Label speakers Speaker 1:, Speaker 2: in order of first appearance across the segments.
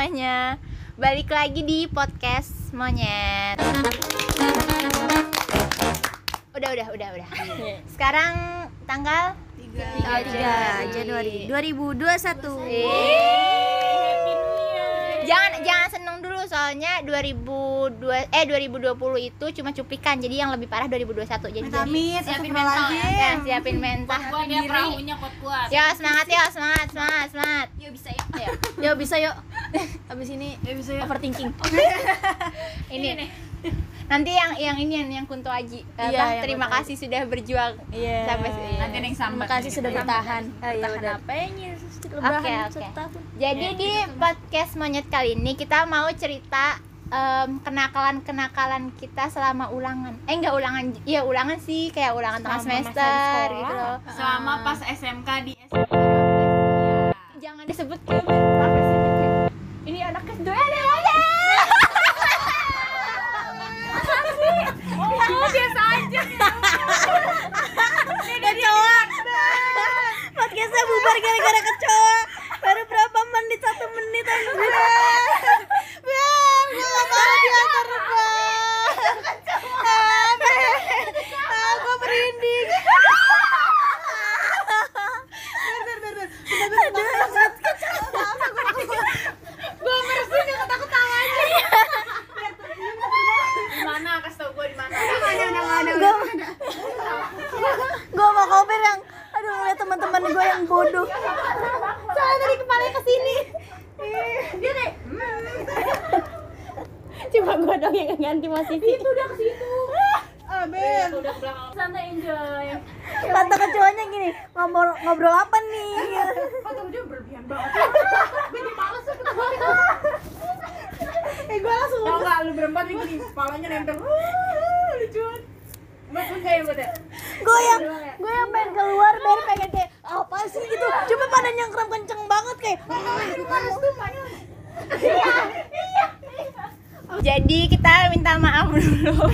Speaker 1: semuanya Balik lagi di podcast Monyet Udah, udah, udah, udah Sekarang tanggal
Speaker 2: Tanggal 3 Januari 2021.
Speaker 1: Jangan jangan seneng dulu soalnya 2002 eh 2020 itu cuma cuplikan jadi yang lebih parah 2021 jadi
Speaker 2: Amit,
Speaker 3: Siapin
Speaker 2: astagfirullahaladzim.
Speaker 1: ya, siapin mental
Speaker 3: Kuat ya perahunya kuat-kuat.
Speaker 1: ya semangat ya semangat semangat semangat
Speaker 3: Yuk bisa ya.
Speaker 1: Ayo.
Speaker 2: Yuk bisa yuk. Habis ini overthinking.
Speaker 1: ini nanti yang yang ini yang, yang Kunto Aji
Speaker 2: Iya,
Speaker 1: terima
Speaker 2: Kunto
Speaker 1: kasih sudah berjuang
Speaker 2: Iya.
Speaker 1: sampai sini
Speaker 3: Nanti yang
Speaker 2: Terima
Speaker 3: sambat.
Speaker 2: kasih sudah bertahan.
Speaker 1: Oh, iya,
Speaker 2: Bertahan apa ini? Lebaran
Speaker 1: Oke, oke.
Speaker 2: setahun.
Speaker 1: Jadi di podcast monyet kali ini kita mau cerita em, kenakalan-kenakalan kita selama ulangan. Eh enggak ulangan, iya ulangan sih kayak ulangan tengah
Speaker 2: Selama
Speaker 1: semester gitu loh.
Speaker 3: Selama pas SMK di SMK.
Speaker 1: Jangan disebut kayak
Speaker 2: Podcastnya bubar gara-gara kecoa. Baru berapa menit? Satu menit aja. Bang, bang, gue gak mau diantar bang. Ah, bang. Ah, gue merinding. Bentar, bentar, bentar. Aduh, kecoa. Gue merinding gak takut tawa aja.
Speaker 3: Di mana? Kasih tau gue di mana.
Speaker 2: gue gue mau koper yang aduh teman-teman gue yang bodoh. Soalnya tadi kepalanya ke sini. Dia deh cuma gue dong yang ganti posisi itu udah ke situ. Aben
Speaker 3: Udah ke belakang. Santai enjoy.
Speaker 2: kata kecoanya gini ngobrol ngobrol apa nih? Eh gue langsung
Speaker 3: Tau gak lu berempat nih gini, kepalanya nempel. Lucu banget. Mbak lu kayak gue
Speaker 2: yang gue yang pengen keluar baru pengen kayak apa sih gitu cuma pada nyengkram kenceng banget kayak
Speaker 1: Jadi kita minta maaf dulu.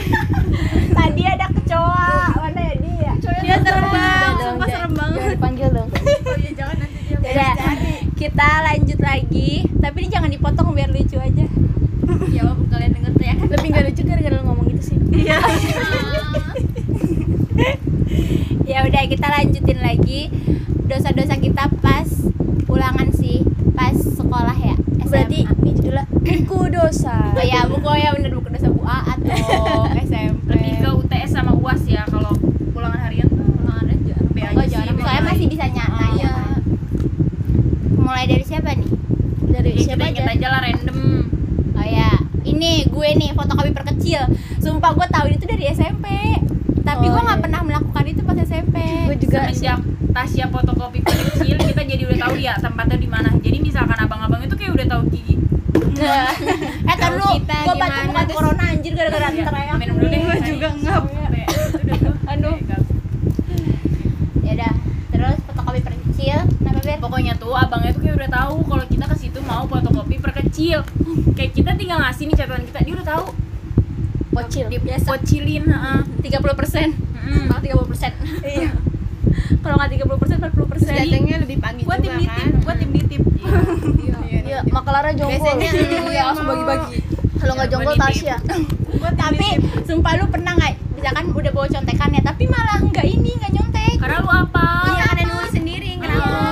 Speaker 1: Tadi ada kecoa. Mana ya dia?
Speaker 2: dia terbang sumpah serem banget dipanggil dong
Speaker 1: kita lanjut lagi. Tapi ini jangan dipotong biar lucu aja.
Speaker 3: Ya kalian denger ya kan.
Speaker 2: lebih gak lucu gara-gara ngomong gitu sih iya
Speaker 1: ya udah kita lanjutin lagi dosa-dosa kita pas ulangan sih pas sekolah ya SMA.
Speaker 2: berarti ini judulnya buku dosa
Speaker 1: oh ya buku ya bener buku dosa Bu Aat dong SMP
Speaker 3: Lebih ke UTS sama UAS ya kalau pulangan harian tuh pulangan aja. B aja
Speaker 1: Enggak,
Speaker 3: sih.
Speaker 1: jangan. soalnya masih bisa nyata
Speaker 3: Oh,
Speaker 1: ya mulai dari siapa nih
Speaker 2: dari
Speaker 3: Ya,
Speaker 2: siapa aja
Speaker 3: aja lah random.
Speaker 1: oh ya ini gue nih fotokopi perkecil sumpah gue tahu itu dari SMP tapi
Speaker 2: Oh,
Speaker 1: gue nggak
Speaker 2: iya.
Speaker 1: pernah melakukan itu pas SMP
Speaker 2: gue juga
Speaker 3: Semenjak Tasya fotokopi kecil kita jadi udah tahu ya tempatnya di mana. Jadi misalkan abang-abang itu kayak udah tahu gigi.
Speaker 1: eh tar
Speaker 3: Tahu
Speaker 1: lu
Speaker 3: kita
Speaker 1: gue batuk
Speaker 3: gimana,
Speaker 1: bukan corona anjir gara-gara
Speaker 3: Ya,
Speaker 1: teriak
Speaker 3: minum dulu deh.
Speaker 2: Gua juga ngap.
Speaker 1: Aduh. ya udah terus fotokopi perkecil kenapa ber
Speaker 3: Pokoknya tuh abangnya tuh kayak udah tahu kalau kita ke situ mau fotokopi perkecil. Kayak kita tinggal ngasih nih catatan kita, dia udah tahu.
Speaker 2: Pocil.
Speaker 3: Di pocilin, heeh.
Speaker 1: tiga puluh persen.
Speaker 3: Mm.
Speaker 1: tiga puluh persen.
Speaker 2: Iya.
Speaker 1: Kalau nggak tiga puluh persen empat puluh persen.
Speaker 4: Datangnya lebih pagi
Speaker 3: Gua tim
Speaker 4: juga
Speaker 3: ditip,
Speaker 4: kan.
Speaker 3: gua tim ditip.
Speaker 2: iya makalara jongkol
Speaker 4: Biasanya lu
Speaker 2: iya langsung bagi-bagi. Kalau nggak
Speaker 3: Iya,
Speaker 2: jongkol
Speaker 3: gua nitip.
Speaker 2: Tasya
Speaker 1: tapi sumpah lu pernah nggak? Misalkan udah bawa contekan ya tapi malah nggak ini nggak nyontek.
Speaker 3: Karena lu apa?
Speaker 1: iya ada nulis sendiri kenapa?
Speaker 3: Iya.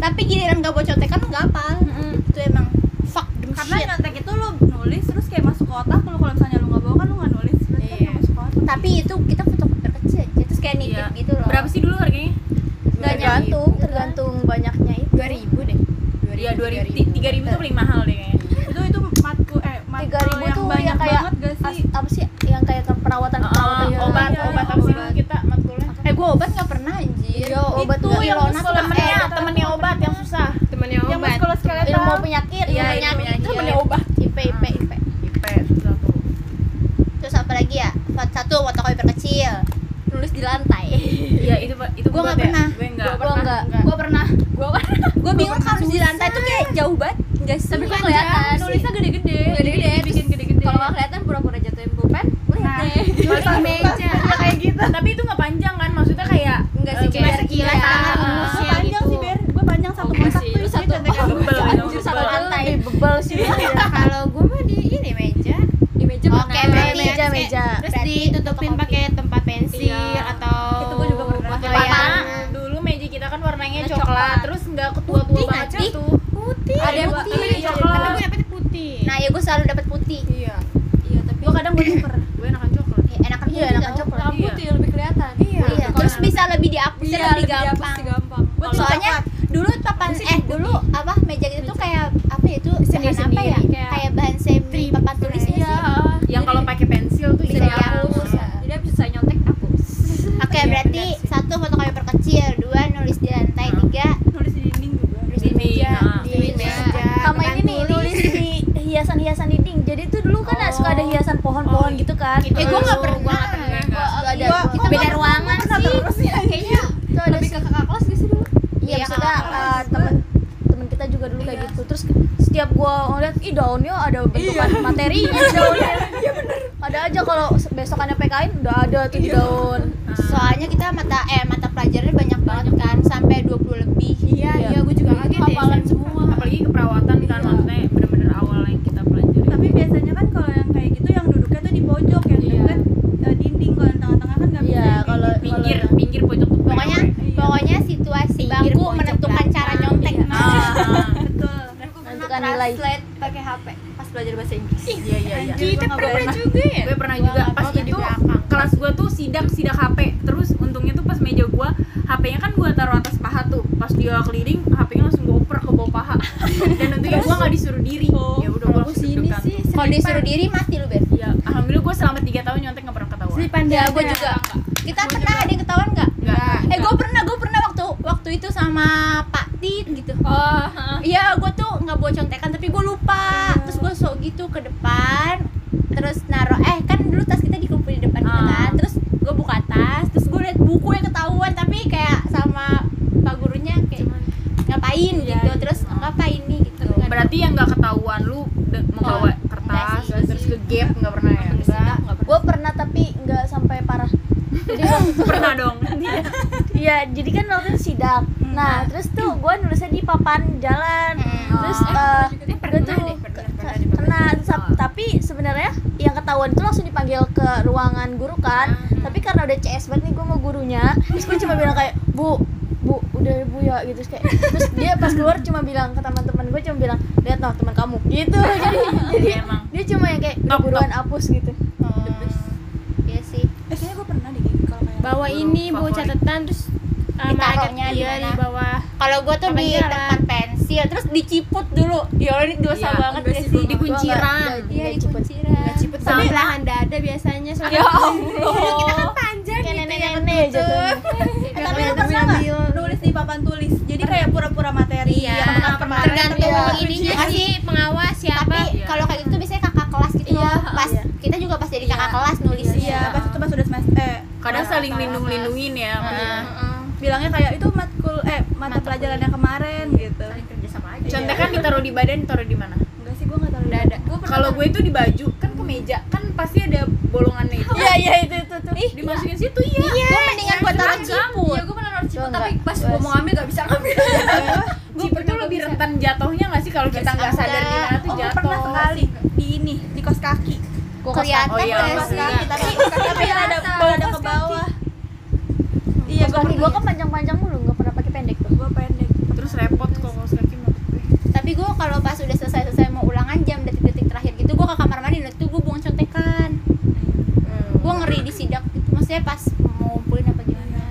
Speaker 1: tapi giliran nggak bawa contekan lu nggak apa. Itu emang fuck
Speaker 5: karena nyontek itu lu nulis terus kayak masuk ke otak lu kalau misalnya lu nggak bawa kan lu nggak nulis berarti kan
Speaker 3: Iya.
Speaker 5: nggak masuk ke otak
Speaker 1: tapi itu kita fotokopi perkecil aja terus kayak nitip
Speaker 3: Iya.
Speaker 1: gitu loh.
Speaker 3: Berapa sih dulu harganya?
Speaker 2: tergantung tergantung banyaknya itu.
Speaker 4: Dua ribu deh.
Speaker 3: Iya, dua ribu, tiga ribu. Tuh paling mahal deh kayaknya.
Speaker 5: itu itu matku eh
Speaker 2: tiga ribu
Speaker 5: yang
Speaker 2: tuh
Speaker 5: banyak
Speaker 2: yang kayak
Speaker 5: banget gak
Speaker 2: as-
Speaker 5: sih
Speaker 2: apa sih yang kayak perawatan perawatan
Speaker 3: Ah, obat,
Speaker 5: iya,
Speaker 3: obat
Speaker 5: iya,
Speaker 3: apa sih?
Speaker 5: obat.
Speaker 3: dulu kita matkulnya?
Speaker 1: eh gua obat nggak pernah anjir.
Speaker 2: Iya, obat
Speaker 3: itu
Speaker 2: nggak
Speaker 3: yang
Speaker 2: Ilona tuh
Speaker 3: temennya,
Speaker 2: eh,
Speaker 3: temennya obat yang susah.
Speaker 4: temannya
Speaker 5: yang
Speaker 4: obat.
Speaker 5: muskuloskeletal
Speaker 2: ilmu penyakit
Speaker 3: Iya,
Speaker 2: ilmu penyakit
Speaker 3: penyakit.
Speaker 2: temennya obat IP IP IP
Speaker 3: IP susah tuh.
Speaker 1: terus apa lagi ya Fot- satu fotokopi perkecil nulis di lantai
Speaker 3: Iya, buat
Speaker 1: nggak
Speaker 3: ya?
Speaker 1: pernah.
Speaker 3: Gue enggak.
Speaker 2: gua enggak
Speaker 1: gue pernah. Gue pernah. Gue bingung kalau di lantai tuh kayak jauh banget. Enggak sih?
Speaker 2: Tapi kok kelihatan
Speaker 5: nulisnya gede-gede.
Speaker 2: Gede-gede,
Speaker 5: bikin gede-gede.
Speaker 2: kalau nggak kelihatan pura-pura jatuhin pulpen deh
Speaker 3: Masa meja ya kayak gitu. Tapi itu nggak panjang kan? Maksudnya kayak
Speaker 1: enggak sih
Speaker 3: eh,
Speaker 1: kayak sekilas tangan
Speaker 3: Ah.
Speaker 1: rumusnya
Speaker 5: gue panjang
Speaker 1: gitu.
Speaker 5: sih ber. Gue panjang satu kotak tuh
Speaker 2: satu
Speaker 3: Bebel,
Speaker 2: anjir satu
Speaker 3: bebel.
Speaker 2: lantai. tebal sih
Speaker 1: sih?
Speaker 3: gitu
Speaker 4: putih.
Speaker 5: Ada yang
Speaker 4: putih.
Speaker 5: putih,
Speaker 4: coklat
Speaker 3: coklat.
Speaker 4: tapi gue dapetnya putih.
Speaker 1: Nah ya gue selalu dapat putih.
Speaker 3: Iya.
Speaker 5: Iya, tapi gua kadang gua tuker.
Speaker 3: gue enakan coklat.
Speaker 1: Ya, enakan
Speaker 2: Iya,
Speaker 1: putih
Speaker 2: enakan coklat.
Speaker 5: Warna
Speaker 3: Iya.
Speaker 5: putih lebih kelihatan.
Speaker 4: iya.
Speaker 1: Iya terus bisa lebih dihapusnya
Speaker 5: Iya,
Speaker 1: lebih
Speaker 5: dihapus
Speaker 1: gampang.
Speaker 5: gampang.
Speaker 4: Tuh
Speaker 1: soalnya dulu papan eh dulu apa meja gitu tuh kayak apa ya itu bahan apa ya
Speaker 4: kayak
Speaker 1: bahan semi papan tulis
Speaker 5: Iya.
Speaker 1: sih
Speaker 3: yang kalau pakai pensil tuh
Speaker 1: Bisa
Speaker 3: bisa
Speaker 1: dihapus.
Speaker 3: Iya.
Speaker 5: Jadi bisa saya nyontek hapus.
Speaker 1: oke
Speaker 3: Iya,
Speaker 1: berarti
Speaker 3: benar sih.
Speaker 1: satu fotokopi perkecil dua nulis di lantai
Speaker 3: Hmm.
Speaker 1: tiga
Speaker 5: Nulis di dinding juga.
Speaker 1: nulis di
Speaker 3: Dinding,
Speaker 1: meja
Speaker 3: nah.
Speaker 1: di
Speaker 4: Di
Speaker 1: meja
Speaker 4: meja.
Speaker 2: sama
Speaker 1: papan
Speaker 2: ini nih nulis di hiasan-hiasan dinding jadi tuh dulu kan suka ada hiasan pohon-pohon gitu kan.
Speaker 1: eh gue nggak pernah.
Speaker 3: Gua nggak pernah.
Speaker 1: Gua ada.
Speaker 2: Gua-
Speaker 1: kita beda ruangan sih. kayaknya
Speaker 2: itu ada
Speaker 5: Lebih ke kakak kelas gitu sih dulu.
Speaker 2: iya
Speaker 1: Iya,
Speaker 2: maksudnya uh, temen temen kita juga dulu kayak gitu. Terus setiap gua ngeliat ih daunnya ada bentukan materinya di daunnya. Iya bener. Ada aja kalau besokannya PKN udah ada tuh di daun.
Speaker 1: Soalnya kita mata eh mata pelajarannya banyak banget kan sampai 20 lebih.
Speaker 4: Iya iya. gue juga kaget ya
Speaker 5: semua.
Speaker 3: apalagi keperawatan kan maksudnya bener-bener awal yang kita pelajari
Speaker 5: Tapi biasanya kan kalau yang kayak gitu yang duduknya tuh di pojok yang
Speaker 3: Iya.
Speaker 5: dekat eh, dinding kalau yang tengah-tengah kan nggak bisa.
Speaker 2: Iya,
Speaker 5: yang kayak
Speaker 2: kalau-
Speaker 5: gitu.
Speaker 3: pinggir pinggir pojok tuh
Speaker 1: pokoknya
Speaker 5: Iya.
Speaker 1: pokoknya situasi
Speaker 4: Pinggir
Speaker 1: bangku
Speaker 4: pojok
Speaker 1: menentukan
Speaker 4: belakang.
Speaker 1: cara nyontek
Speaker 5: Iya.
Speaker 3: ah
Speaker 5: betul.
Speaker 2: menentukan nilai
Speaker 5: Translate pakai HP pas belajar bahasa Inggris.
Speaker 3: iya iya iya.
Speaker 4: Kita pernah juga ya?
Speaker 3: Gue pernah
Speaker 4: Gua
Speaker 3: juga. Pas itu kelas gue tuh sidak sidak HP terus untungnya tuh pas meja gue HP-nya kan gue taruh atas paha tuh. Pas dia keliling HP-nya langsung gue oper ke bawah paha. Dan untungnya gue nggak disuruh diri. Ya udah gue langsung tuh.
Speaker 1: kalau disuruh diri mati lu Ben
Speaker 3: ya alhamdulillah gue selama 3 tahun nyontek nggak pernah ketahuan.
Speaker 4: Selipan
Speaker 1: ya gue juga. Kita pernah ada yang ketahuan nggak?
Speaker 3: Nggak.
Speaker 1: eh gue pernah waktu itu sama Pak Tit gitu
Speaker 5: Oh,
Speaker 1: Iya, gue tuh nggak bawa contekan tapi gue lupa. Terus gue sok gitu ke depan, terus naro eh kan dulu tas kita dikumpulin di depan
Speaker 3: Ah.
Speaker 1: kan. Terus gue buka tas, terus gue liat buku yang ketahuan tapi kayak sama pak gurunya kayak ngapain
Speaker 5: Iya,
Speaker 1: gitu. Terus ngapain nih gitu.
Speaker 3: berarti yang nggak ketahuan lu de- membawa
Speaker 1: Oh,
Speaker 3: kertas
Speaker 1: sih.
Speaker 3: terus ke gap nggak pernah ya
Speaker 2: gua pernah tapi nggak sampai parah jadi
Speaker 3: pernah dong
Speaker 2: Iya, jadi kan waktu itu sidak. Nah, terus tuh gue nulisnya di papan jalan.
Speaker 1: Hmm.
Speaker 2: Terus
Speaker 3: Oh.
Speaker 2: eh
Speaker 4: Ini
Speaker 2: gue tuh
Speaker 4: deh, pernah, pernah,
Speaker 2: ke- kena sap- tapi sebenarnya yang ketahuan itu langsung dipanggil ke ruangan guru kan. Tapi karena udah CS banget nih gue mau gurunya, terus gue cuma bilang kayak, "Bu, Bu, udah ya, Bu ya." gitu Terus kayak terus dia pas keluar cuma bilang ke teman-teman gue cuma bilang, "Lihat noh teman kamu." Gitu. Jadi jadi
Speaker 3: Iya, emang
Speaker 2: dia cuma yang kayak udah
Speaker 3: Top,
Speaker 2: buruan hapus gitu.
Speaker 1: Oh, Iya sih.
Speaker 5: eh kayaknya gue pernah deh kalau kayak
Speaker 4: bawa ini bawa
Speaker 3: favorit.
Speaker 4: catatan terus uh,
Speaker 1: Ditaruhnya di
Speaker 4: iya bawah
Speaker 1: Kalau gue tuh di
Speaker 4: jalan.
Speaker 1: tempat pensil, terus diciput dulu. Ya ini dosa
Speaker 3: Iya,
Speaker 1: banget gak
Speaker 5: sih,
Speaker 3: di kunciran
Speaker 1: Iya, di kunciran.
Speaker 4: ciput sama belahan dada biasanya soalnya
Speaker 5: Ya Allah.
Speaker 4: kita kan panjang gitu ya
Speaker 2: nenek-nenek jatuhnya.
Speaker 5: Eh, tapi lu pernah nggak nulis di papan tulis? Jadi kayak pura-pura materi
Speaker 4: Iya, tergantung
Speaker 2: Iya.
Speaker 4: ininya sih pengawas siapa
Speaker 1: Tapi
Speaker 3: Iya.
Speaker 1: kalau kayak gitu tuh biasanya kakak kelas gitu
Speaker 5: Iya,
Speaker 1: loh. Pas
Speaker 2: iya.
Speaker 1: kita juga pas jadi kakak kelas nulisnya.
Speaker 5: Iya, pas itu pas udah semester eh
Speaker 3: kadang saling lindung lindungin ya
Speaker 1: Heeh.
Speaker 5: Bilangnya kayak itu matkul eh mata,
Speaker 1: Mata
Speaker 5: pelajaran yang kemarin gitu.
Speaker 1: kerja sama aja.
Speaker 3: contekan ditaruh di badan ditaruh di mana
Speaker 5: Enggak sih gue enggak tahu.
Speaker 4: Dada.
Speaker 5: Gue
Speaker 3: kalau gue itu di baju kan ke meja kan pasti ada bolongannya itu
Speaker 2: Iya, iya itu itu tuh. Ih,
Speaker 3: dimasukin situ iya
Speaker 1: Gue mendingan buat taruh ciput.
Speaker 5: Iya, gue pernah naruh ciput tapi
Speaker 2: enggak.
Speaker 5: pas
Speaker 2: Gua
Speaker 5: gue mau ngambil gak bisa ngambil.
Speaker 3: Ciput tuh lebih rentan jatuhnya nggak sih kalau kita nggak sadar di mana tuh
Speaker 5: Oh, gue
Speaker 3: jatuh
Speaker 5: pernah sekali di ini di kos kaki.
Speaker 1: Kelihatan
Speaker 3: Oh, iya, kos
Speaker 5: kaki tapi tapi ada ada ke bawah. Iya, gue
Speaker 2: kaki gua kan panjang-panjang mulu, nggak pernah pakai pendek tuh.
Speaker 5: gue pendek.
Speaker 3: terus repot kalau kaos kaki gue
Speaker 1: Tapi gue kalau pas udah selesai-selesai mau ulangan jam detik-detik terakhir gitu gue ke kamar mandi nah tuh gue buang contekan. Gue ngeri di sidak gitu. Maksudnya pas mau ngumpulin apa gimana.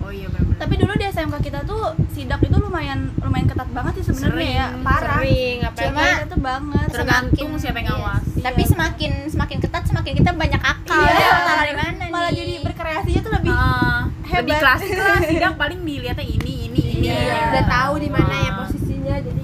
Speaker 3: oh iya benar
Speaker 5: Tapi dulu di SMK kita tuh sidak itu lumayan lumayan ketat banget sih sebenarnya ya. Parah.
Speaker 4: sering apa
Speaker 1: Cuma-
Speaker 5: itu banget.
Speaker 3: tergantung siapa yang
Speaker 1: iya.
Speaker 3: ngawas
Speaker 1: Tapi semakin semakin ketat semakin kita banyak akal.
Speaker 5: Iya.
Speaker 1: Ya, mana
Speaker 5: Malah
Speaker 1: nih?
Speaker 5: jadi berkreasinya tuh lebih
Speaker 3: Ah, lebih
Speaker 5: Hebat.
Speaker 3: klasik lah sidang paling dilihatnya ini ini ini
Speaker 5: Iya.
Speaker 4: udah tahu di mana ya posisinya jadi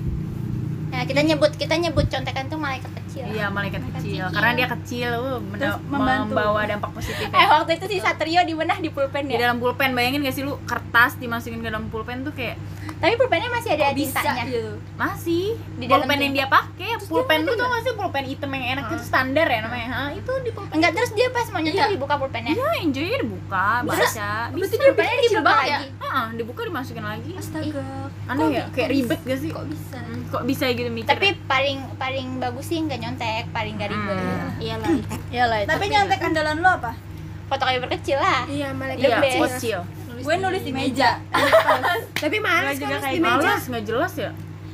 Speaker 1: Nah, kita nyebut kita nyebut contekan tuh malaikat kecil.
Speaker 3: Iya malaikat
Speaker 1: Malaikat
Speaker 3: kecil,
Speaker 1: kecil.
Speaker 3: karena dia kecil, uh,
Speaker 5: Terus membantu.
Speaker 3: membawa dampak positif.
Speaker 1: eh
Speaker 3: Ya.
Speaker 1: waktu itu si Satrio di mana di pulpen
Speaker 3: Di
Speaker 1: ya
Speaker 3: dalam pulpen bayangin gak sih lu kertas dimasukin ke dalam pulpen tuh kayak
Speaker 1: tapi pulpennya masih ada
Speaker 5: bisa
Speaker 1: tintanya
Speaker 5: gitu?
Speaker 3: Masih.
Speaker 1: Di dalam
Speaker 3: pulpen yang dia pakai pulpen lu tuh masih pulpen hitam yang enak itu standar ya namanya. Hah, itu di pulpen.
Speaker 1: Enggak terus dia pas mau nyetok dibuka pulpennya.
Speaker 3: Ya enjoy aja dibuka baca. Bisa.
Speaker 1: pulpennya dibuka
Speaker 4: banget ya?
Speaker 1: lagi.
Speaker 3: Heeh, dibuka dimasukin lagi.
Speaker 5: Astaga.
Speaker 3: Aneh ya? kayak ribet gak sih?
Speaker 4: Kok bisa?
Speaker 3: Hmm, kok bisa gitu mikir?
Speaker 1: Tapi paling paling bagus sih nggak nyontek paling gak ribet.
Speaker 3: Hmm.
Speaker 4: iyalah.
Speaker 2: Iyalah itu.
Speaker 5: tapi nyontek andalan lo apa?
Speaker 1: Fotokopi berkecil lah.
Speaker 4: Iya malaikat
Speaker 3: iya kecil
Speaker 5: gue nulis di meja
Speaker 4: tapi mana
Speaker 5: juga
Speaker 4: juga
Speaker 5: kayak
Speaker 4: di meja
Speaker 3: malas nggak jelas ya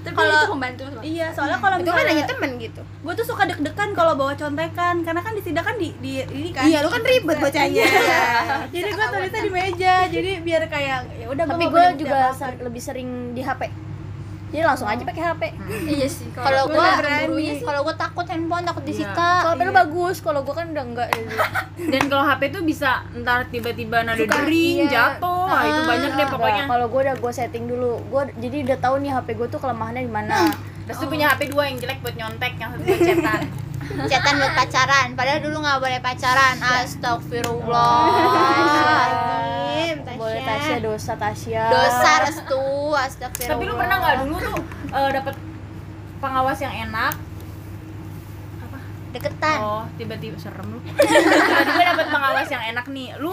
Speaker 5: tapi
Speaker 4: kalau itu membantu Mas.
Speaker 5: iya soalnya kalau
Speaker 4: itu kan hanya temen gitu
Speaker 5: gue tuh suka deg-degan kalau bawa contekan karena kan di kan di, di ini kan
Speaker 2: Iya, lu kan ribet bacanya.
Speaker 5: Iya. jadi gue tulisnya di meja jadi biar kayak ya udah
Speaker 2: Tapi gue juga lebih sering di HP. Jadi langsung aja pakai HP.
Speaker 4: iya sih
Speaker 1: kalau
Speaker 5: gua
Speaker 1: gua kalau gua takut handphone takut
Speaker 3: Iya.
Speaker 1: disita
Speaker 2: Kalau HP lu bagus, kalau gue kan udah enggak dulu.
Speaker 3: dan kalau HP tuh bisa ntar tiba-tiba nada dering
Speaker 2: iya.
Speaker 3: jatuh Wah, itu banyak deh pokoknya
Speaker 2: Kalau gue udah gue setting dulu. Gue jadi udah tahu nih HP gue tuh kelemahannya di mana.
Speaker 3: terus tuh punya HP dua yang jelek buat nyontek yang satu buat cetan
Speaker 1: chatan buat pacaran padahal dulu nggak boleh pacaran astagfirullah
Speaker 2: Boleh Tasya dosa Tasya.
Speaker 1: dosa restu astagfirullah.
Speaker 3: Tapi lu pernah nggak dulu tuh eh, dapet pengawas yang enak?
Speaker 1: Deketan.
Speaker 3: Oh tiba-tiba serem lu. Tiba-tiba dapet pengawas yang enak nih. Lu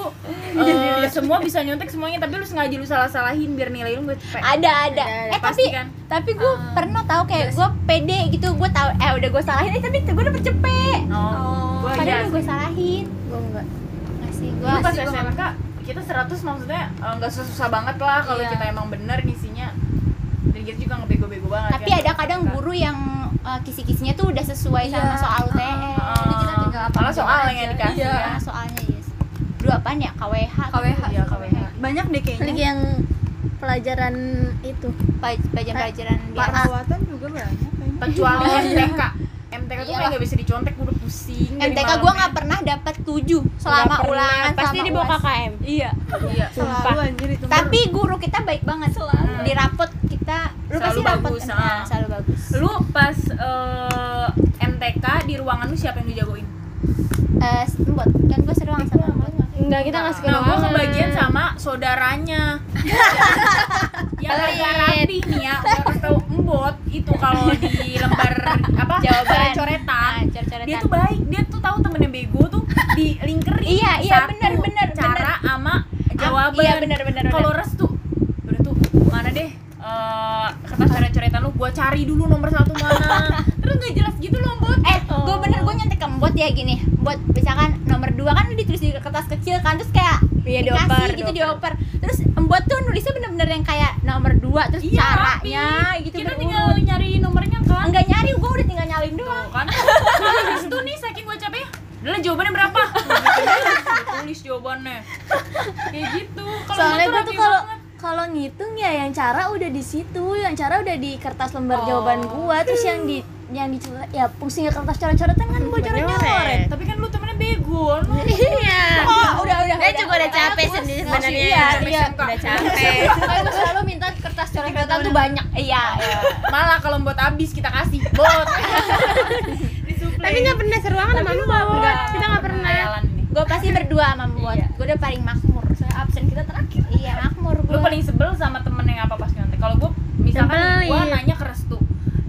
Speaker 3: eh, semua bisa nyontek semuanya tapi lu sengaja lu salah-salahin biar nilai lu gak cepet.
Speaker 1: Ada ada. Eh
Speaker 3: pasti
Speaker 1: tapi
Speaker 3: kan?
Speaker 1: tapi gue pernah tahu kayak gue pede gitu. Gue tahu eh udah gue salahin eh tapi gue dapet cepet.
Speaker 3: Oh, gua
Speaker 1: padahal
Speaker 3: iya
Speaker 1: udah gue salahin.
Speaker 2: Gue enggak.
Speaker 1: nggak sih gue
Speaker 3: pas SMK kita 100 maksudnya eh, nggak susah-susah banget lah kalau
Speaker 1: Iya.
Speaker 3: kita emang bener ngisinya. Dan kita juga ngebego-bego banget
Speaker 1: tapi
Speaker 3: kan.
Speaker 1: ada kadang guru yang uh, kisi-kisinya tuh udah sesuai sama soal UTS
Speaker 3: Jadi
Speaker 1: kita tinggal
Speaker 3: malah soal yang dikasih
Speaker 5: Iya.
Speaker 3: ya.
Speaker 1: soalnya yes. Dulu apaan ya? KWH
Speaker 5: KWH
Speaker 3: Iya, KWH.
Speaker 5: banyak deh
Speaker 2: Lagi
Speaker 5: kayaknya
Speaker 2: yang pelajaran itu.
Speaker 1: pelajaran-pelajaran biasa
Speaker 5: perawatan juga banyak kayaknya.
Speaker 3: Kecuali MTK MTK tuh kayak nggak bisa dicontek udah pusing
Speaker 1: MTK gue nggak pernah dapat 7 selama ulangan
Speaker 4: pasti di bawah. KKM
Speaker 1: iya.
Speaker 3: Iya.
Speaker 5: Selalu anjir itu
Speaker 1: tapi guru kita baik banget. Selalu. Di rapot kita lu
Speaker 3: Selalu
Speaker 1: pasti rapot
Speaker 3: bagus, ah.
Speaker 1: Nah, selalu bagus.
Speaker 3: Lu pas eh, MTK di ruangan lu siapa yang lu jagoin
Speaker 1: eh buat kan gue seru sama
Speaker 4: enggak kita nggak suka
Speaker 3: nah gue kebagian sama saudaranya. Yang agak rapi nih ya kalau tahu embot itu kalau di lembar apa?
Speaker 1: Jawaban.
Speaker 3: coretan.
Speaker 1: Nah, coret-coretan.
Speaker 3: dia tuh baik. Dia tuh tahu temennya bego tuh di linkerin
Speaker 1: Iya, iya,
Speaker 3: satu
Speaker 1: bener, bener,
Speaker 3: cara sama jawaban.
Speaker 1: iya, bener, bener,
Speaker 3: kalau restu udah tuh mana deh eh kertas coret-coretan lu gua cari dulu nomor satu mana. Terus nggak jelas gitu loh bot
Speaker 1: eh gue bener gue nyontek ke Mbot ya gini. Buat misalkan nomor 2 kan ditulis di kertas kecil kan terus kayak
Speaker 4: Iya,
Speaker 1: dikasih
Speaker 4: dioper,
Speaker 1: gitu
Speaker 4: dioper.
Speaker 1: Mbot tuh nulisnya bener-bener yang kayak nomor 2 terus
Speaker 3: iya
Speaker 1: caranya
Speaker 3: rapi.
Speaker 1: gitu
Speaker 3: kita tinggal nyari nomornya kan
Speaker 1: enggak nyari gue udah tinggal nyalin doang
Speaker 3: Tuh kan Terus tuh nih saking gue capek Udah jawabannya berapa? tulis jawabannya Kayak gitu Kalau
Speaker 2: Soalnya
Speaker 3: gua
Speaker 2: gue tuh kalau kalau ngitung ya yang cara udah di situ, yang cara udah di kertas lembar
Speaker 3: Oh.
Speaker 2: jawaban gua, terus yang di yang di ya fungsinya kertas coret-coretan kan bocoran-coret.
Speaker 3: Tapi kan lu temennya bego
Speaker 4: iya.
Speaker 1: oh udah udah
Speaker 4: dia juga udah capek sendiri sebenarnya.
Speaker 3: Iya, iya.
Speaker 4: udah capek.
Speaker 2: gua selalu minta kertas coret-coretan tuh banyak.
Speaker 1: iya iya.
Speaker 3: Malah kalau buat habis kita kasih. Bot. Disuplai.
Speaker 4: Tapi nggak pernah seruangan sama mbak kita nggak pernah.
Speaker 1: Gue pasti berdua sama
Speaker 3: Iya.
Speaker 1: gue udah paling makmur. Saya absen kita terakhir. Iya makmur
Speaker 3: Lu
Speaker 1: gue
Speaker 3: paling sebel sama temen yang apa pas nyontek? Kalau gue misalkan gue
Speaker 4: Sebelin.
Speaker 3: nanya ke Restu.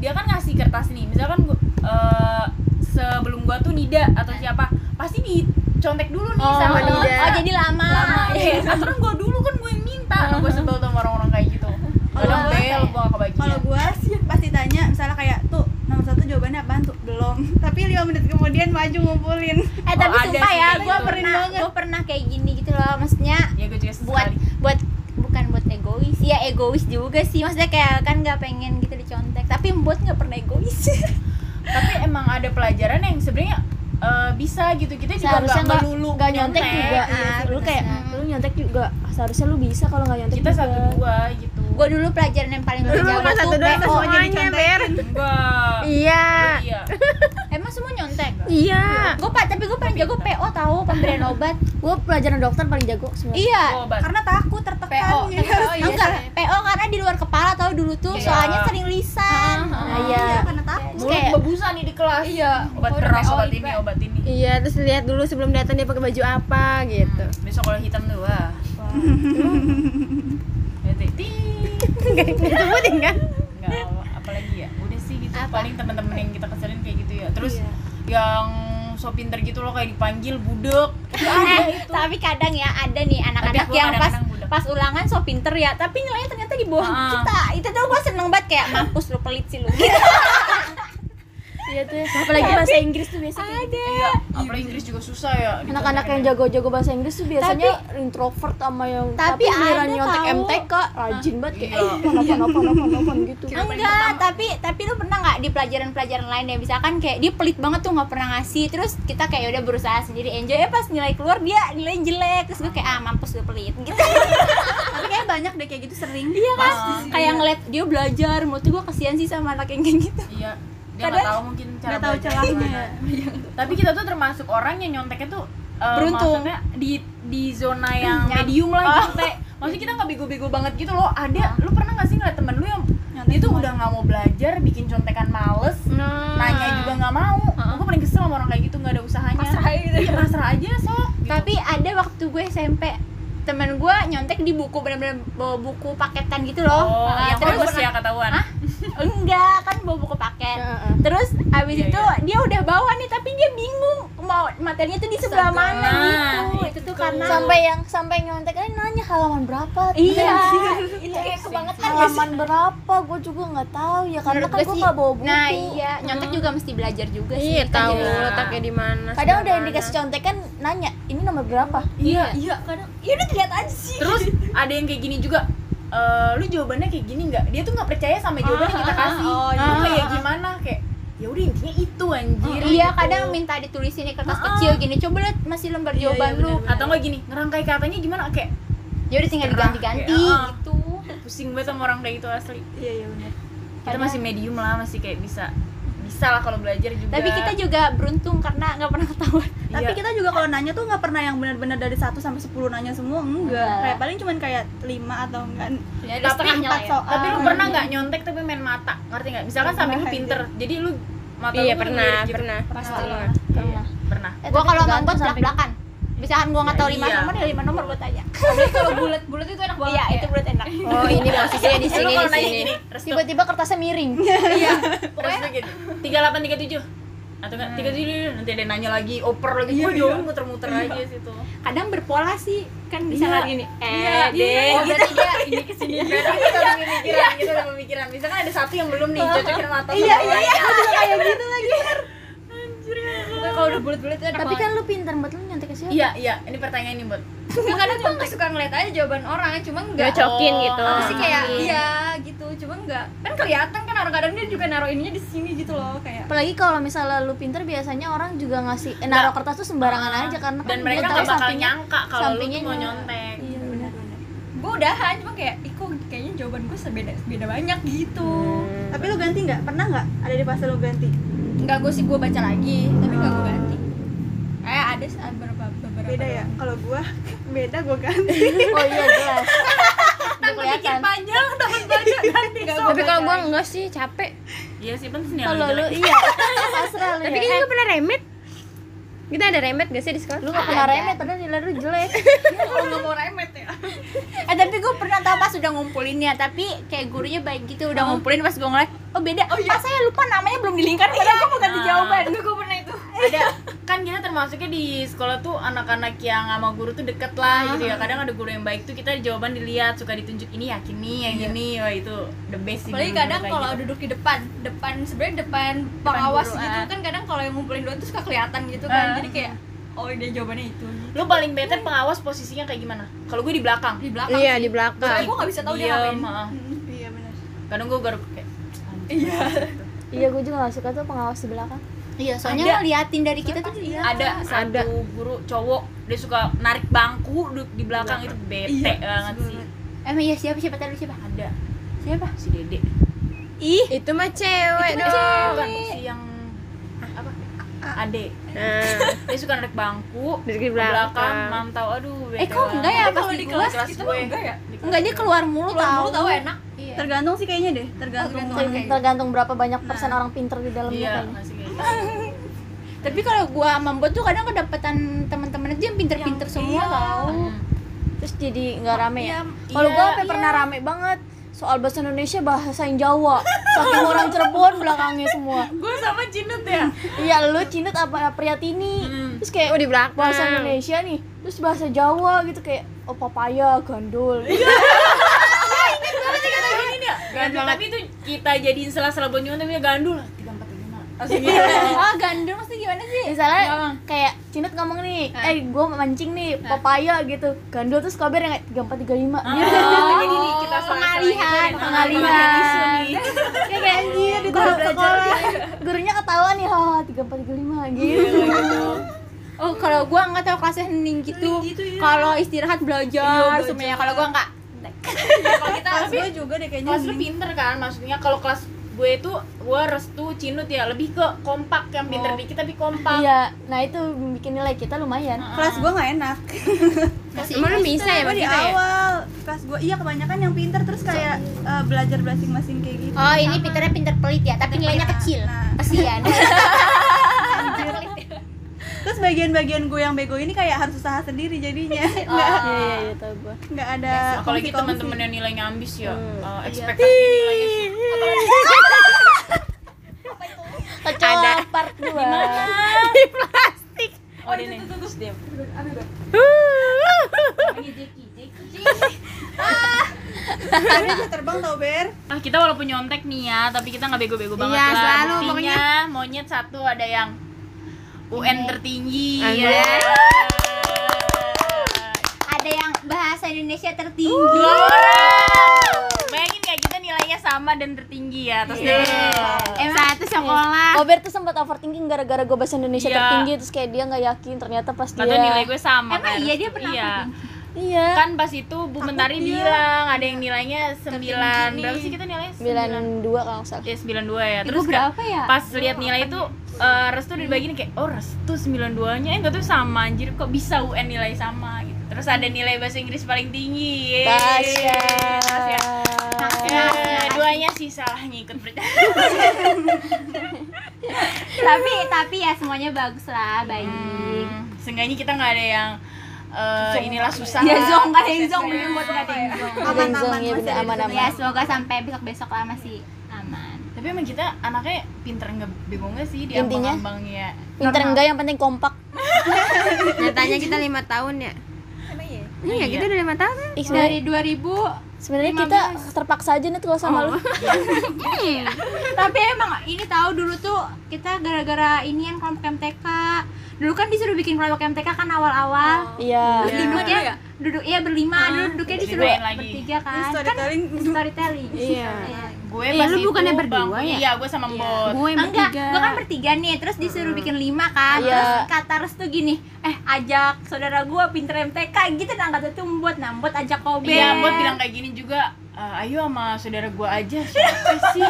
Speaker 3: Dia kan ngasih kertas nih. Misalkan gua, eh, sebelum gua tuh Nida atau siapa Pasti dicontek dulu nih
Speaker 4: Oh,
Speaker 3: sama.
Speaker 4: Nida
Speaker 1: oh jadi lama,
Speaker 3: lama iya. Aturan gue dulu kan gue yang minta nah, gue sebel sama orang-orang kayak gitu. Bel gue
Speaker 5: kalau gue pasti tanya misalnya kayak tuh nomor satu jawabannya apaan? Tuh belum. Tapi lima menit kemudian maju ngumpulin.
Speaker 1: Eh tapi
Speaker 3: Oh,
Speaker 1: sumpah
Speaker 3: sih.
Speaker 1: ya gue
Speaker 3: gitu.
Speaker 1: pernah gue pernah kayak gini gitu loh. Maksudnya
Speaker 3: ya gue juga
Speaker 1: buat
Speaker 3: sekali.
Speaker 1: buat bukan buat egois. Ya egois juga sih. Maksudnya kayak kan nggak pengen gitu dicontek. Tapi buat nggak pernah egois.
Speaker 3: Tapi emang ada pelajaran yang sebenarnya eh, bisa gitu. Kita juga
Speaker 2: Seharusnya
Speaker 3: nggak melulu
Speaker 2: nggak nyontek juga.
Speaker 1: Ah,
Speaker 2: lu kayak lu nyontek juga. Seharusnya lu bisa kalau nggak nyontek
Speaker 3: kita
Speaker 2: juga.
Speaker 3: satu dua gitu.
Speaker 1: Gue dulu pelajaran yang paling berjauh
Speaker 4: bukan
Speaker 1: tuh
Speaker 4: satu dua
Speaker 1: PO
Speaker 4: semuanya ber iya.
Speaker 3: Iya
Speaker 1: emang semua nyontek
Speaker 4: Iya.
Speaker 1: gue pak tapi gue paling jago PO tahu pemberian obat
Speaker 2: Gue pelajaran dokter paling jago sebenarnya.
Speaker 1: iya
Speaker 3: obat
Speaker 5: karena takut tertekan
Speaker 1: PO
Speaker 5: gitu.
Speaker 1: enggak PO karena di luar kepala tahu dulu tuh
Speaker 3: Iya.
Speaker 1: soalnya sering lisan
Speaker 2: Nah, iya.
Speaker 5: Iya, karena takut
Speaker 3: mulut
Speaker 2: kayak-
Speaker 3: bebusa nih di kelas
Speaker 1: Iya.
Speaker 3: obat
Speaker 1: Oh,
Speaker 3: keras obat
Speaker 1: ini,
Speaker 3: obat ini
Speaker 4: Iya, terus lihat dulu sebelum datang dia pakai baju apa gitu.
Speaker 3: besok kalau hitam tuh wah ya tih
Speaker 4: Enggak disebutin kan?
Speaker 3: nggak apalagi ya udah sih gitu paling teman-teman yang kita keselin kayak gitu ya terus yang so pinter gitu loh kayak dipanggil budek
Speaker 1: eh, tapi kadang ya ada nih anak-anak yang pas
Speaker 3: kadang-kadang budak.
Speaker 1: pas ulangan so pinter ya tapi nilainya ternyata di bawah
Speaker 3: Ah.
Speaker 1: kita itu tuh gue seneng banget kayak mampus lu pelit sih lu gitu.
Speaker 2: Iya tuh. Apalagi bahasa Inggris tuh biasa gitu.
Speaker 3: iya apalagi Inggris juga susah ya
Speaker 2: Anak-anak yang jago-jago bahasa Inggris tuh biasanya introvert sama yang
Speaker 1: Tapi
Speaker 2: giliran
Speaker 1: ada
Speaker 2: nyontek
Speaker 1: tahu.
Speaker 2: MTK rajin banget kayak
Speaker 3: Iya.
Speaker 2: apa apa apa apa gitu.
Speaker 1: enggak tapi tapi lu pernah nggak di pelajaran-pelajaran lain ya misalkan kayak dia pelit banget tuh nggak pernah ngasih terus kita kayak udah berusaha sendiri enjoy ya pas nilai keluar dia nilai jelek terus gue kayak ah mampus lu pelit gitu
Speaker 5: tapi kayak banyak deh kayak gitu sering
Speaker 1: iya kan kayak ngeliat dia belajar menurut gue kasihan sih sama anak yang kayak gitu
Speaker 3: iya dia nggak tahu mungkin cara
Speaker 5: tahu celahnya
Speaker 3: gimana. tapi kita tuh termasuk orang yang nyonteknya tuh eh,
Speaker 1: Beruntung.
Speaker 3: maksudnya di di zona yang medium lah nyontek. Maksudnya kita nggak bego-bego banget gitu loh. Ada lu pernah nggak sih ngeliat temen lu yang dia tuh udah nggak mau belajar bikin contekan males
Speaker 1: nah.
Speaker 3: nanya juga nggak mau. Gue paling kesel sama orang kayak gitu nggak ada usahanya. Pasrah gitu. Iya pasrah aja sok gitu.
Speaker 1: tapi ada waktu gue SMP temen gue nyontek di buku bener-bener bawa buku paketan gitu loh.
Speaker 3: Oh
Speaker 1: Ah,
Speaker 3: yang
Speaker 1: terus
Speaker 3: ya ketahuan.
Speaker 1: Hah? Enggak kan bawa buku paket terus abis
Speaker 3: Iya,
Speaker 1: itu dia udah bawa nih tapi dia bingung mau materinya tuh di sebelah mana
Speaker 3: Nah,
Speaker 1: gitu
Speaker 3: itu
Speaker 1: itu tuh
Speaker 3: tuh.
Speaker 1: karena
Speaker 2: Sampai yang sampai nyontek aja nanya halaman berapa.
Speaker 1: iya itu kayak kebangetan
Speaker 2: Halaman berapa? Gue juga nggak tahu ya karena kan
Speaker 1: gue
Speaker 2: nggak bawa buku.
Speaker 1: nah iya nyontek juga mesti belajar juga sih
Speaker 4: Iya, tahu letaknya di mana.
Speaker 2: Kadang udah yang dikasih
Speaker 4: mana.
Speaker 2: contekan nanya, ini nomor berapa?
Speaker 3: iya
Speaker 1: iya kadang ya udah dilihat aja sih
Speaker 3: terus ada yang kayak gini juga eh lu jawabannya kayak gini nggak? Dia tuh nggak percaya sama jawaban yang kita kasih.
Speaker 1: oh,
Speaker 3: lu
Speaker 1: iya.
Speaker 3: kayak gimana? Kayak ya udah intinya itu anjir
Speaker 1: iya
Speaker 3: gitu.
Speaker 1: kadang minta ditulisin di kertas kecil gini coba lihat masih lembar jawaban lu.
Speaker 3: atau nggak gini ngerangkai katanya gimana? Kayak
Speaker 1: ya udah tinggal diganti-ganti
Speaker 3: ah.
Speaker 1: gitu.
Speaker 3: Pusing banget sama orang kayak gitu asli.
Speaker 5: Iya iya benar.
Speaker 3: Kita
Speaker 1: Padahal-
Speaker 3: masih medium lah masih kayak bisa bisa lah kalau belajar juga.
Speaker 1: Tapi kita juga beruntung karena nggak pernah ketahuan.
Speaker 5: Tapi
Speaker 3: Iya.
Speaker 5: kita juga kalau nanya tuh nggak pernah yang benar-benar dari 1 sampai 10 nanya semua enggak.
Speaker 1: Enggak.
Speaker 5: kayak paling cuman kayak 5 atau enggak.
Speaker 1: Ya,
Speaker 3: tapi
Speaker 5: empat
Speaker 1: ya.
Speaker 5: soal.
Speaker 3: Tapi lu pernah nggak nyontek tapi main mata? Ngerti nggak? Misalkan
Speaker 5: Pernah
Speaker 3: sampai lu
Speaker 5: aja.
Speaker 3: pinter jadi lu mata
Speaker 4: Iya,
Speaker 3: lu
Speaker 4: pernah,
Speaker 3: gitu.
Speaker 4: pernah.
Speaker 1: pasti.
Speaker 4: Pernah.
Speaker 3: Iya, pernah.
Speaker 2: Eh,
Speaker 1: gua kalau ngangkut
Speaker 2: sampai-
Speaker 1: belak belakan misalkan gua nggak tahu
Speaker 3: Ya,
Speaker 1: lima
Speaker 3: iya.
Speaker 1: nomor ya lima nomor gua tanya.
Speaker 5: Kalau bulat bulat itu enak banget
Speaker 1: iya itu bulat enak.
Speaker 4: Oh, ini posisinya di sini di sini.
Speaker 3: gini
Speaker 2: Tiba-tiba kertasnya miring.
Speaker 3: restu gitu. tiga delapan tiga tujuh. Atau enggak tiga tujuh nanti ada nanya lagi oper lagi.
Speaker 5: Iya,
Speaker 3: gua
Speaker 5: iya.
Speaker 3: muter-muter aja situ.
Speaker 1: Kadang berpola sih kan bisa
Speaker 3: Iya.
Speaker 1: lagi nih eh
Speaker 3: Iya,
Speaker 1: deh.
Speaker 3: Iya.
Speaker 1: oh berarti dia ini ke sini.
Speaker 3: Kadang kita udah pemikiran, kita udah pemikiran. Misalkan ada satu yang belum nih, cocokin mata
Speaker 5: iya iya iya. Juga kayak gitu lagi
Speaker 1: Pokoknya kalau udah bulat-bulat itu enak
Speaker 2: Tapi
Speaker 1: banget.
Speaker 2: kan lu pintar buat lu nyontek ke siapa?
Speaker 3: Iya, iya. Ini pertanyaan nih, Bot.
Speaker 1: Nggak, kadang gue nggak suka ngeliat aja jawaban orang cuma nggak
Speaker 4: Cocokin
Speaker 3: Oh,
Speaker 4: gitu.
Speaker 3: apa
Speaker 1: sih kayak iya gitu cuma nggak kan kelihatan kan kadang-kadang dia juga naruh ininya di sini gitu loh kayak
Speaker 2: Apalagi kalau misalnya lu pinter biasanya orang juga ngasih eh, naruh kertas tuh sembarangan aja karena kan
Speaker 3: Dan
Speaker 2: dia
Speaker 3: mereka
Speaker 2: tahu
Speaker 3: nggak bakal
Speaker 2: sampingnya
Speaker 3: nyangka kalau lu
Speaker 2: sampingnya
Speaker 3: tuh mau nyontek.
Speaker 2: Iya benar.
Speaker 1: gue udahan cuma kayak kok kayaknya jawaban gue sebeda beda banyak gitu
Speaker 5: tapi lu ganti nggak pernah nggak ada di fase lu ganti
Speaker 1: nggak gue sih gue baca lagi tapi nggak gue ganti eh ada sih beberapa beberapa
Speaker 5: beda ya kalau gua beda gua ganti
Speaker 2: Oh iya jelas. Udah kelihatan.
Speaker 1: panjang dapat baca ganti
Speaker 4: Tapi kalau gua enggak sih, capek.
Speaker 3: Iya sih, penting nih
Speaker 2: Kalau lu iya pasrah lu
Speaker 4: Tapi
Speaker 2: ya.
Speaker 4: kan
Speaker 2: Eh,
Speaker 4: juga pernah remet. Kita ada remet gak sih di sekolah?
Speaker 2: lu gak pernah remet padahal nilai lu jelek.
Speaker 1: kalau nggak mau remet ya eh tapi gue pernah tau pas udah ngumpulinnya tapi kayak gurunya baik gitu udah ngumpulin pas gue ngeliat oh beda oh iya saya lupa namanya belum dilingkar padahal gue mau ganti
Speaker 3: Nah.
Speaker 1: jawaban gue pernah itu
Speaker 3: ada kan kita termasuknya di sekolah tuh anak-anak yang sama guru tuh deket lah gitu ya kadang ada guru yang baik tuh kita jawaban dilihat suka ditunjuk ini yakin nih yang ini wah itu the best sih
Speaker 1: Apalagi kadang kalau
Speaker 3: gitu.
Speaker 1: duduk di depan, depan sebenarnya depan pengawas
Speaker 3: guru,
Speaker 1: gitu
Speaker 3: ah.
Speaker 1: kan kadang kalau yang ngumpulin dua tuh suka kelihatan gitu kan.
Speaker 3: Ah.
Speaker 1: Jadi kayak oh dia jawabannya itu.
Speaker 3: lu paling better pengawas posisinya kayak gimana kalau gue di belakang
Speaker 1: Di belakang.
Speaker 4: Iya,
Speaker 1: sih.
Speaker 4: di belakang.
Speaker 1: Soalnya gue gak bisa tahu dia ngapain.
Speaker 3: ah.
Speaker 5: iya benar
Speaker 3: kadang gue garuk kayak
Speaker 1: Iya.
Speaker 2: Iya gue juga gak suka tuh pengawas di belakang.
Speaker 1: Iya, soalnya
Speaker 3: Ada.
Speaker 1: ngeliatin dari kita tuh iya.
Speaker 3: ada satu guru cowok dia suka narik bangku duduk di belakang itu bete banget sih
Speaker 1: Emang iya siapa siapa tadi siapa?
Speaker 3: ada
Speaker 1: Siapa?
Speaker 3: si dede
Speaker 1: Ih,
Speaker 4: Itu mah cewek
Speaker 3: Itu
Speaker 4: dong.
Speaker 3: bukan si yang apa ade
Speaker 4: Nah,
Speaker 3: dia suka narik bangku
Speaker 4: Dari
Speaker 3: ke
Speaker 4: belakang.
Speaker 3: mantau aduh
Speaker 1: Eh, kok enggak ya pas
Speaker 5: kalau
Speaker 1: di
Speaker 5: di
Speaker 1: kelas?
Speaker 5: kelas
Speaker 3: kelas gue enggak ya
Speaker 1: Enggak dia keluar mulu
Speaker 5: keluar
Speaker 1: tahu.
Speaker 5: mulu tahu enak
Speaker 1: Iya.
Speaker 5: Tergantung sih kayaknya deh tergantung
Speaker 2: Ter- tergantung berapa banyak persen orang pinter di dalamnya
Speaker 3: iya
Speaker 2: kayaknya.
Speaker 3: masih kayak gitu.
Speaker 1: Tapi kalau gua sama Mbok tuh kadang kedapatan teman-teman itu yang pinter-pinter semua
Speaker 5: iya.
Speaker 1: tau.
Speaker 2: terus jadi nggak rame ya?
Speaker 3: Iya,
Speaker 2: kalau
Speaker 3: iya,
Speaker 2: gua
Speaker 3: iya.
Speaker 2: pernah rame banget soal bahasa Indonesia bahasa yang Jawa. Saking orang Cirebon belakangnya semua.
Speaker 3: Gue sama Cinut ya?
Speaker 2: Iya lu Cinut apa Priyatini?
Speaker 3: Hmm.
Speaker 2: terus kayak
Speaker 4: oh di belakang.
Speaker 2: bahasa Indonesia nih. Terus bahasa Jawa gitu kayak oh papaya gandul.
Speaker 3: Gini gandul. Tapi itu kita jadiin salah-salah nyuman tapi gandul. Tiga empat lima gitu
Speaker 1: Ah, gandul maksudnya gimana sih?
Speaker 2: misalnya
Speaker 1: Ngomong.
Speaker 2: kayak Cinut ngomong nih eh gua mancing nih papaya gitu. Gandul terus kabar yang kayak tiga empat tiga lima.
Speaker 3: Oh, jadi nih kita
Speaker 1: pengalihan,
Speaker 2: pengalihan.
Speaker 3: kayak kayak anjir di
Speaker 2: guru sekolah. Gurunya ketawa nih haha tiga empat tiga lima gitu.
Speaker 1: Oh, kalau gua nggak tahu kelasnya hening gitu. Kalau istirahat belajar semuanya. Kalau gua nggak.
Speaker 3: Kalau kita
Speaker 5: kelas gue juga deh kayaknya
Speaker 3: kelas lu pinter kan maksudnya kalau kelas gue itu gue restu cinut ya lebih ke kompak yang pinter dikit tapi kompak
Speaker 2: iya nah itu bikin nilai kita lumayan
Speaker 5: kelas gue nggak enak
Speaker 4: Emang lu bisa ya
Speaker 5: di
Speaker 4: kita ya?
Speaker 5: awal kelas gue iya kebanyakan yang pinter terus kayak eh, belajar masing-masing kayak gitu
Speaker 1: Oh, ini pinternya pinter pelit ya, tapi nilainya kecil.
Speaker 5: Nah.
Speaker 1: Kasihan.
Speaker 5: terus bagian-bagian gue yang bego ini kayak harus usaha sendiri jadinya. Nggak
Speaker 2: iya iya iya tau gua.
Speaker 5: nggak ada
Speaker 3: apalagi
Speaker 5: kongsi-kongsi.
Speaker 3: teman-teman yang nilainya ambis ya.
Speaker 2: Hmm.
Speaker 3: eh, ekspektasi nilainya
Speaker 2: kecoa part dua.
Speaker 3: Oh ini terus dia
Speaker 5: tapi bisa terbang tau ber.
Speaker 3: Ah kita walaupun nyontek nih ya tapi kita nggak bego-bego banget
Speaker 4: Iya,
Speaker 3: lah.
Speaker 4: selalu
Speaker 3: Buktinya, monyet satu ada yang UN tertinggi ya
Speaker 1: Ada yang bahasa Indonesia tertinggi.
Speaker 3: Orang. bayangin nggak kita nilainya sama dan tertinggi ya terus
Speaker 4: Iya.
Speaker 3: dia
Speaker 1: Emang
Speaker 4: Satu sekolah.
Speaker 2: Ober tuh sempat overthinking gara-gara gue bahasa Indonesia
Speaker 3: Iya.
Speaker 2: tertinggi terus kayak dia nggak yakin ternyata pas dia
Speaker 3: Padahal nilai gue sama
Speaker 1: Emang
Speaker 3: kan.
Speaker 1: iya, dia pernah
Speaker 3: iya.
Speaker 2: Iya
Speaker 3: kan pas itu Bu Mentari bilang ada yang nilainya 9 berapa sih kita nilainya?
Speaker 2: sembilan dua kalau nggak salah
Speaker 3: Ya 92 ya.
Speaker 1: Ibu
Speaker 3: Terus
Speaker 1: berapa
Speaker 3: kayak
Speaker 1: ya?
Speaker 3: pas lihat nilai itu eh, Restu dibagiin kayak oh Restu 92 nya eh enggak tuh sama anjir kok bisa UN nilai sama gitu. Terus ada nilai bahasa Inggris paling tinggi.
Speaker 2: Tasya
Speaker 3: Tasya. Eh, duanya sih salah ngikut
Speaker 1: tapi tapi ya semuanya bagus lah, baik.
Speaker 3: Hmm, seenggaknya kita nggak ada yang eh, inilah susah.
Speaker 1: Ya
Speaker 3: lah.
Speaker 1: zong, nggak ada yang zong, mending buat nggak ada yang zong.
Speaker 2: aman aman ya bener aman
Speaker 5: di
Speaker 2: aman
Speaker 1: Ya semoga sampai besok-besok lah masih aman.
Speaker 3: Tapi emang kita anaknya pinter nggak bego nggak sih di
Speaker 2: Intinya?
Speaker 3: ambang-ambangnya.
Speaker 2: pinter enggak yang penting kompak
Speaker 4: Nyatanya kita lima tahun ya.
Speaker 5: emang iya
Speaker 4: Iya, kita udah lima tahun.
Speaker 2: Ih, sebenarnya
Speaker 1: Dari 2000
Speaker 2: sebenarnya kita terpaksa aja nih kalau sama lu
Speaker 1: tapi emang ini tahu dulu tuh kita gara-gara ini yang kelompok MTK dulu kan disuruh bikin kelompok MTK kan awal-awal
Speaker 2: iya
Speaker 1: terus duduknya duduk iya berlima dulu duduknya disuruh
Speaker 3: lagi.
Speaker 1: bertiga
Speaker 5: Ini
Speaker 1: kan kan
Speaker 5: storytelling
Speaker 1: storytelling
Speaker 4: Iya.
Speaker 3: Gue
Speaker 4: Eh,
Speaker 3: pas
Speaker 4: lu
Speaker 3: itu
Speaker 4: bukannya berdua ya?
Speaker 3: Iya, gue sama Mbot.
Speaker 4: Gue yang
Speaker 1: enggak
Speaker 4: bertiga.
Speaker 1: gua kan bertiga nih terus disuruh bikin lima kan
Speaker 2: Iya.
Speaker 1: terus kata Restu gini eh ajak saudara gua pinter MTK gitu nah kata tuh buat nambut ajak kobe
Speaker 3: Iya, Mbot bilang kayak gini juga. "Eh, ayo sama saudara gue aja. Siapa sih?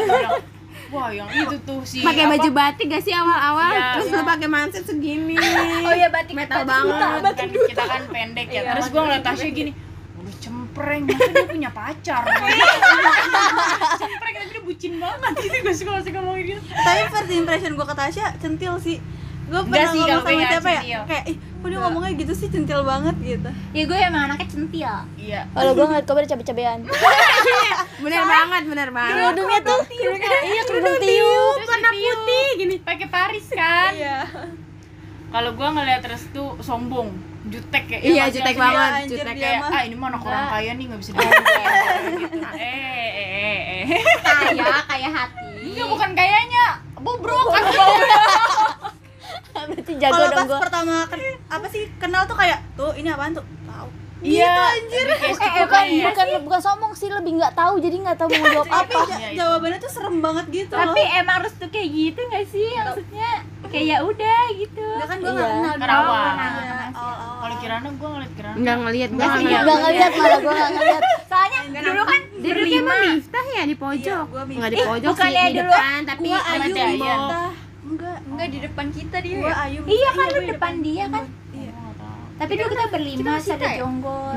Speaker 3: Gua Wah, yang itu tuh si
Speaker 4: Pakai baju batik gak sih awal-awal?
Speaker 3: Iya.
Speaker 4: Terus lu pakai manset segini.
Speaker 1: oh iya batik
Speaker 4: Metal
Speaker 1: batik
Speaker 4: banget.
Speaker 3: kan kita kan pendek ya. Terus gue ngeliat Tasya gini, udah cempreng, masa dia punya pacar? cempreng tapi dia bucin banget gitu gue suka suka ngomongin gitu.
Speaker 5: tapi first impression gue ke Tasya centil sih gue pernah
Speaker 3: sih,
Speaker 5: ngomong sama
Speaker 3: kayak
Speaker 5: siapa ya kayak ih kok dia ngomongnya gitu sih centil banget gitu
Speaker 1: ya gue emang anaknya centil
Speaker 3: Iya.
Speaker 2: kalau gue ngeliat kober cabe-cabean
Speaker 4: Bener banget, bener banget.
Speaker 2: kerudungnya tuh iya kerudung tiup
Speaker 3: warna putih gini pakai Paris kan?
Speaker 5: Iya.
Speaker 3: Kalau gua ngeliat Restu sombong jutek ya
Speaker 4: Iya, jutek banget,
Speaker 5: anjir,
Speaker 4: jutek.
Speaker 3: kayak ah ini mah anak orang kaya nih nggak bisa gitu eh eh eh
Speaker 1: kaya kaya hati.
Speaker 3: Enggak bukan kayaknya bobrok kan
Speaker 2: berarti jago
Speaker 5: kalau
Speaker 2: dong
Speaker 5: pas
Speaker 2: gue
Speaker 5: pertama ken- apa sih kenal tuh kayak tuh ini apaan tuh
Speaker 3: iya anjir kayak
Speaker 2: eh bukan bukan bukan sombong sih lebih nggak tahu jadi nggak tahu mau jawab apa
Speaker 5: Ja- jawabannya tuh serem banget gitu
Speaker 1: tapi
Speaker 5: loh
Speaker 1: emang harus tuh kayak gitu gak sih maksudnya kayak ya udah gitu
Speaker 5: Enggak kan gue nggak
Speaker 2: Iya.
Speaker 5: kenal
Speaker 3: awal.
Speaker 5: Iya,
Speaker 1: Iya.
Speaker 5: awal-awal.
Speaker 3: kalau Kirana gua ngeliat Kirana
Speaker 4: Enggak ngeliat, gue
Speaker 1: Enggak
Speaker 4: nggak
Speaker 1: sih,
Speaker 4: ngeliat.
Speaker 2: nggak ngeliat malah gue nggak ngeliat
Speaker 1: soalnya dulu kan
Speaker 4: Duduknya
Speaker 1: berlima
Speaker 4: emang Miftah ya di pojok.
Speaker 5: Iya, gua
Speaker 4: Enggak di pojok sih,
Speaker 1: bukannya
Speaker 4: di
Speaker 1: dulu
Speaker 4: depan, tapi
Speaker 5: gua
Speaker 3: Sama.
Speaker 5: Miftah enggak
Speaker 1: enggak
Speaker 2: di depan kita dia.
Speaker 5: Gua Ayu.
Speaker 1: Iya kan lu depan dia kan. Tapi dulu kita berlima,
Speaker 2: kita
Speaker 1: ada
Speaker 2: ya?
Speaker 1: jonggol.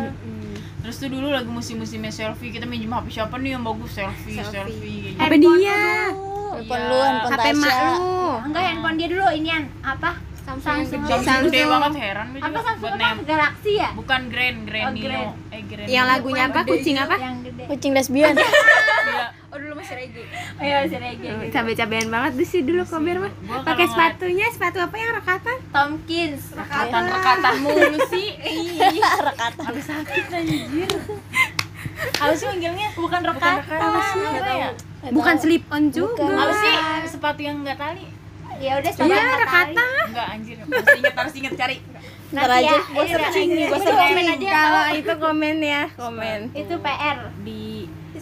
Speaker 3: Terus tuh dulu lagi musim-musimnya selfie, kita minjem HP siapa nih yang bagus selfie, selfie, kayak
Speaker 4: Apa
Speaker 3: gitu.
Speaker 4: dia?
Speaker 2: Handphone
Speaker 3: Iya.
Speaker 2: lu, handphone
Speaker 4: HP mak lu.
Speaker 1: Enggak handphone dia dulu inian apa? Samsung.
Speaker 3: Samsung gede banget heran gue
Speaker 1: Apa
Speaker 3: juga
Speaker 1: Samsung apa? Galaxy ya?
Speaker 3: Bukan Grand, Grand
Speaker 1: Oh,
Speaker 3: Neo.
Speaker 1: Grand.
Speaker 3: Eh Grand.
Speaker 4: Yang lagunya apa? Kucing apa?
Speaker 1: Yang gede.
Speaker 2: Kucing lesbian.
Speaker 3: Iya.
Speaker 2: Oh dulu masih reggae.
Speaker 1: Oh iya, masih reggae gitu.
Speaker 4: Cabe-cabean banget tuh sih dulu Kober mah. Pakai sepatunya, sepatu apa yang rekatan?
Speaker 1: Tomkins.
Speaker 3: Rekatan-rekatan mulu sih.
Speaker 2: Rekatan.
Speaker 3: Aduh sakit anjir. Apa sih manggilnya?
Speaker 1: Bukan rekatan.
Speaker 3: Apa sih? Apa ya?
Speaker 4: Bukan slip on juga.
Speaker 3: Apa sih sepatu yang enggak tali?
Speaker 1: Ya udah sepatu
Speaker 4: Iya,
Speaker 1: angkat
Speaker 4: rekatan.
Speaker 1: tali.
Speaker 3: Enggak anjir. Harus inget, harus inget cari.
Speaker 2: Ntar
Speaker 1: Nanti
Speaker 2: aja.
Speaker 1: ya,
Speaker 2: Gua
Speaker 1: ini
Speaker 2: searching,
Speaker 4: Kalau
Speaker 1: kalau
Speaker 4: itu komen ya, komen.
Speaker 1: itu PR.
Speaker 3: Di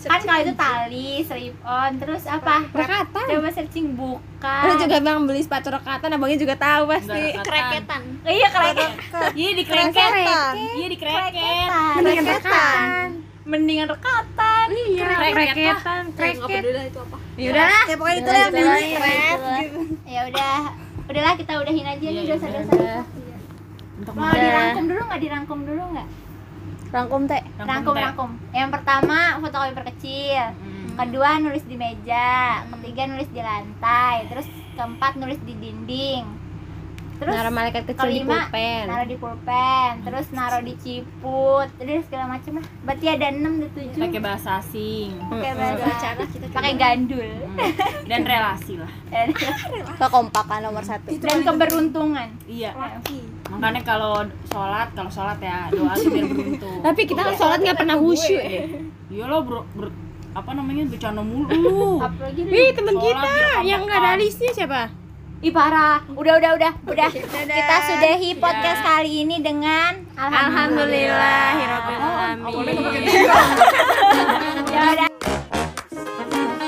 Speaker 1: Kan kalau itu tali, slip on, terus apa?
Speaker 4: Rekatan.
Speaker 1: Coba searching bukan.
Speaker 4: Lu juga bang beli sepatu rekatan, abangnya juga tahu pasti.
Speaker 3: enggak rekatan.
Speaker 1: Iya kereket.
Speaker 3: Iya di kreket.
Speaker 2: Kreketan.
Speaker 3: Iya di kreket.
Speaker 1: Kreketan.
Speaker 4: Mendingan rekatan.
Speaker 1: Mendingan rekatan.
Speaker 4: Iya, kreketan, kreket. Ya udahlah.
Speaker 2: Ya pokoknya itu yang bunyi.
Speaker 1: ya, gitu. Ya udah. Udahlah kita udahin aja nih
Speaker 3: Iya,
Speaker 1: dosa-dosa.
Speaker 3: Untuk
Speaker 1: Mau dirangkum dulu nggak dirangkum dulu nggak?
Speaker 2: Rangkum teh.
Speaker 1: Rangkum
Speaker 3: teh.
Speaker 1: rangkum. Yang pertama fotokopi perkecil.
Speaker 3: Hmm.
Speaker 1: Kedua nulis di meja. Ketiga nulis di lantai. Terus keempat nulis di dinding. Terus
Speaker 4: Naruh malaikat kecil di
Speaker 1: kelima
Speaker 4: pulpen.
Speaker 1: naruh di pulpen. Terus naruh di ciput. Terus segala macam lah. Berarti ada enam ada tujuh.
Speaker 3: Pakai bahasa asing.
Speaker 1: Pakai bahasa. Pakai gandul.
Speaker 3: Hmm. Dan relasi lah.
Speaker 1: Dan,
Speaker 2: Kekompakan nomor satu.
Speaker 1: dan keberuntungan.
Speaker 3: Iya. Makanya kalau sholat, kalau sholat ya doa tuh biar beruntung.
Speaker 4: Tapi kita kan sholat nggak pernah khusyuk deh.
Speaker 3: Iya lo bro, ber- apa namanya bercanda mulu.
Speaker 1: Apalagi
Speaker 4: Wih temen
Speaker 3: Sholat
Speaker 4: kita yang nggak ada listnya siapa?
Speaker 1: Ih parah. Udah udah udah udah. Kita sudahi podcast
Speaker 3: Ya.
Speaker 1: kali ini dengan
Speaker 4: Alhamdulillah,
Speaker 1: Alhamdulillah.
Speaker 4: Alhamdulillah,
Speaker 3: Awalnya nggak pakai
Speaker 4: Alhamdulillah.
Speaker 1: Ya udah.